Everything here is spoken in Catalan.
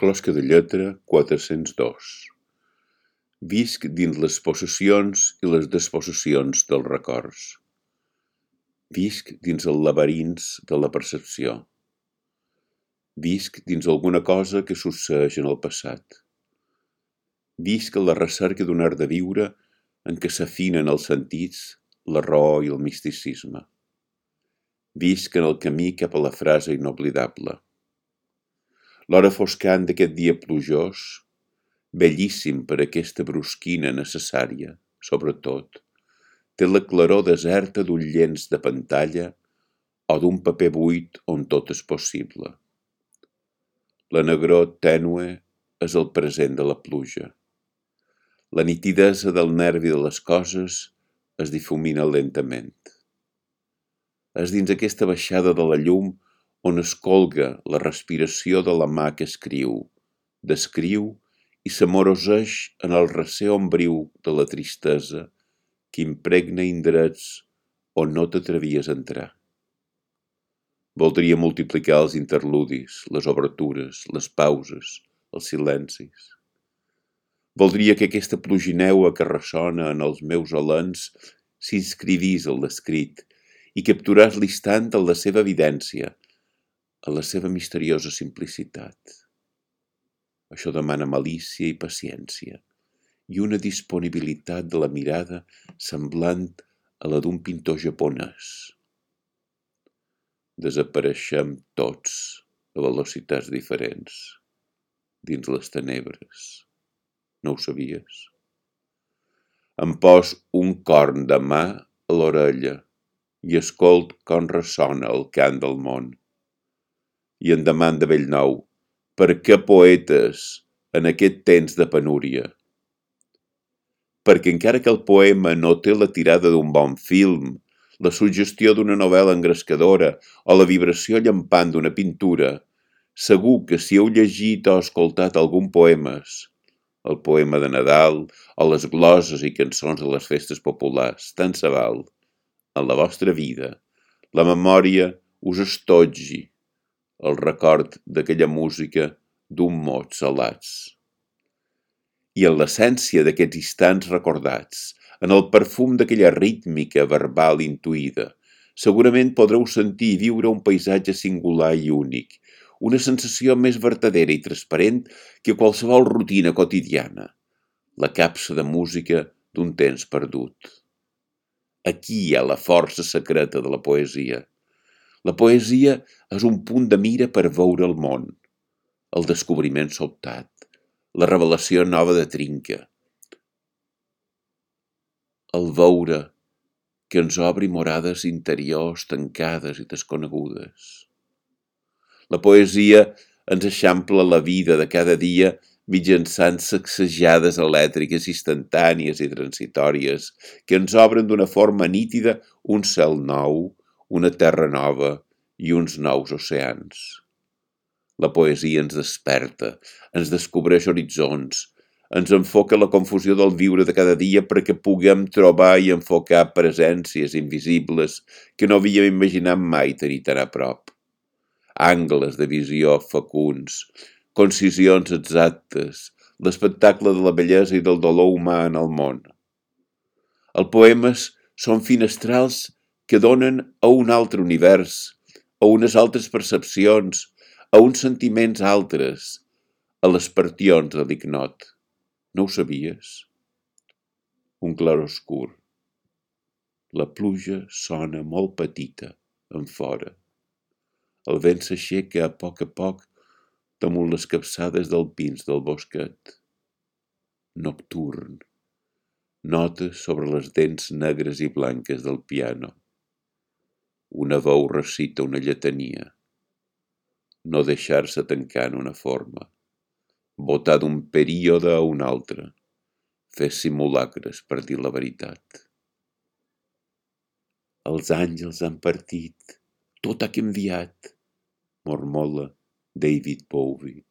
Closca de lletra 402 Visc dins les possessions i les despossessions dels records. Visc dins els laberints de la percepció. Visc dins alguna cosa que succeeix en el passat. Visc en la recerca d'un art de viure en què s'afinen els sentits, la raó i el misticisme. Visc en el camí cap a la frase inoblidable. L'hora foscant d'aquest dia plujós, bellíssim per aquesta brusquina necessària, sobretot, té la claror deserta d'un llenç de pantalla o d'un paper buit on tot és possible. La negror tènue és el present de la pluja. La nitidesa del nervi de les coses es difumina lentament. És dins aquesta baixada de la llum on es colga la respiració de la mà que escriu, descriu i s'amoroseix en el recer ombriu de la tristesa que impregna indrets on no t'atrevies a entrar. Voldria multiplicar els interludis, les obertures, les pauses, els silencis. Voldria que aquesta plugineua que ressona en els meus alens s'inscrivís en l'escrit i capturàs l'instant en la seva evidència, a la seva misteriosa simplicitat. Això demana malícia i paciència i una disponibilitat de la mirada semblant a la d'un pintor japonès. Desapareixem tots a velocitats diferents dins les tenebres. No ho sabies? Em pos un corn de mà a l'orella i escolt com ressona el cant del món i en demanda Bellnou, per què poetes en aquest temps de penúria? Perquè encara que el poema no té la tirada d'un bon film, la suggestió d'una novel·la engrescadora o la vibració llampant d'una pintura, segur que si heu llegit o escoltat algun poemes, el poema de Nadal o les gloses i cançons de les festes populars, tant se val, en la vostra vida, la memòria us estotgi el record d'aquella música d'un mot salats. I en l'essència d'aquests instants recordats, en el perfum d'aquella rítmica verbal intuïda, segurament podreu sentir i viure un paisatge singular i únic, una sensació més vertadera i transparent que qualsevol rutina quotidiana, la capsa de música d'un temps perdut. Aquí hi ha la força secreta de la poesia, la poesia és un punt de mira per veure el món, el descobriment sobtat, la revelació nova de trinca. El veure que ens obri morades interiors tancades i desconegudes. La poesia ens eixampla la vida de cada dia mitjançant sacsejades elèctriques instantànies i transitòries que ens obren d'una forma nítida un cel nou, una terra nova i uns nous oceans. La poesia ens desperta, ens descobreix horitzons, ens enfoca la confusió del viure de cada dia perquè puguem trobar i enfocar presències invisibles que no havíem imaginat mai tenir tan a prop. Angles de visió fecuns, concisions exactes, l'espectacle de la bellesa i del dolor humà en el món. Els poemes són finestrals que donen a un altre univers, a unes altres percepcions, a uns sentiments altres, a les partions de l'ignot. No ho sabies? Un claroscur. La pluja sona molt petita, en fora. El vent s'aixeca a poc a poc damunt les capçades del pins del bosquet. Nocturn. Notes sobre les dents negres i blanques del piano. Una veu recita una lletania. No deixar-se tancar en una forma. Votar d'un període a un altre. Fer simulacres per dir la veritat. Els àngels han partit. Tot ha canviat, mormola David Bowie.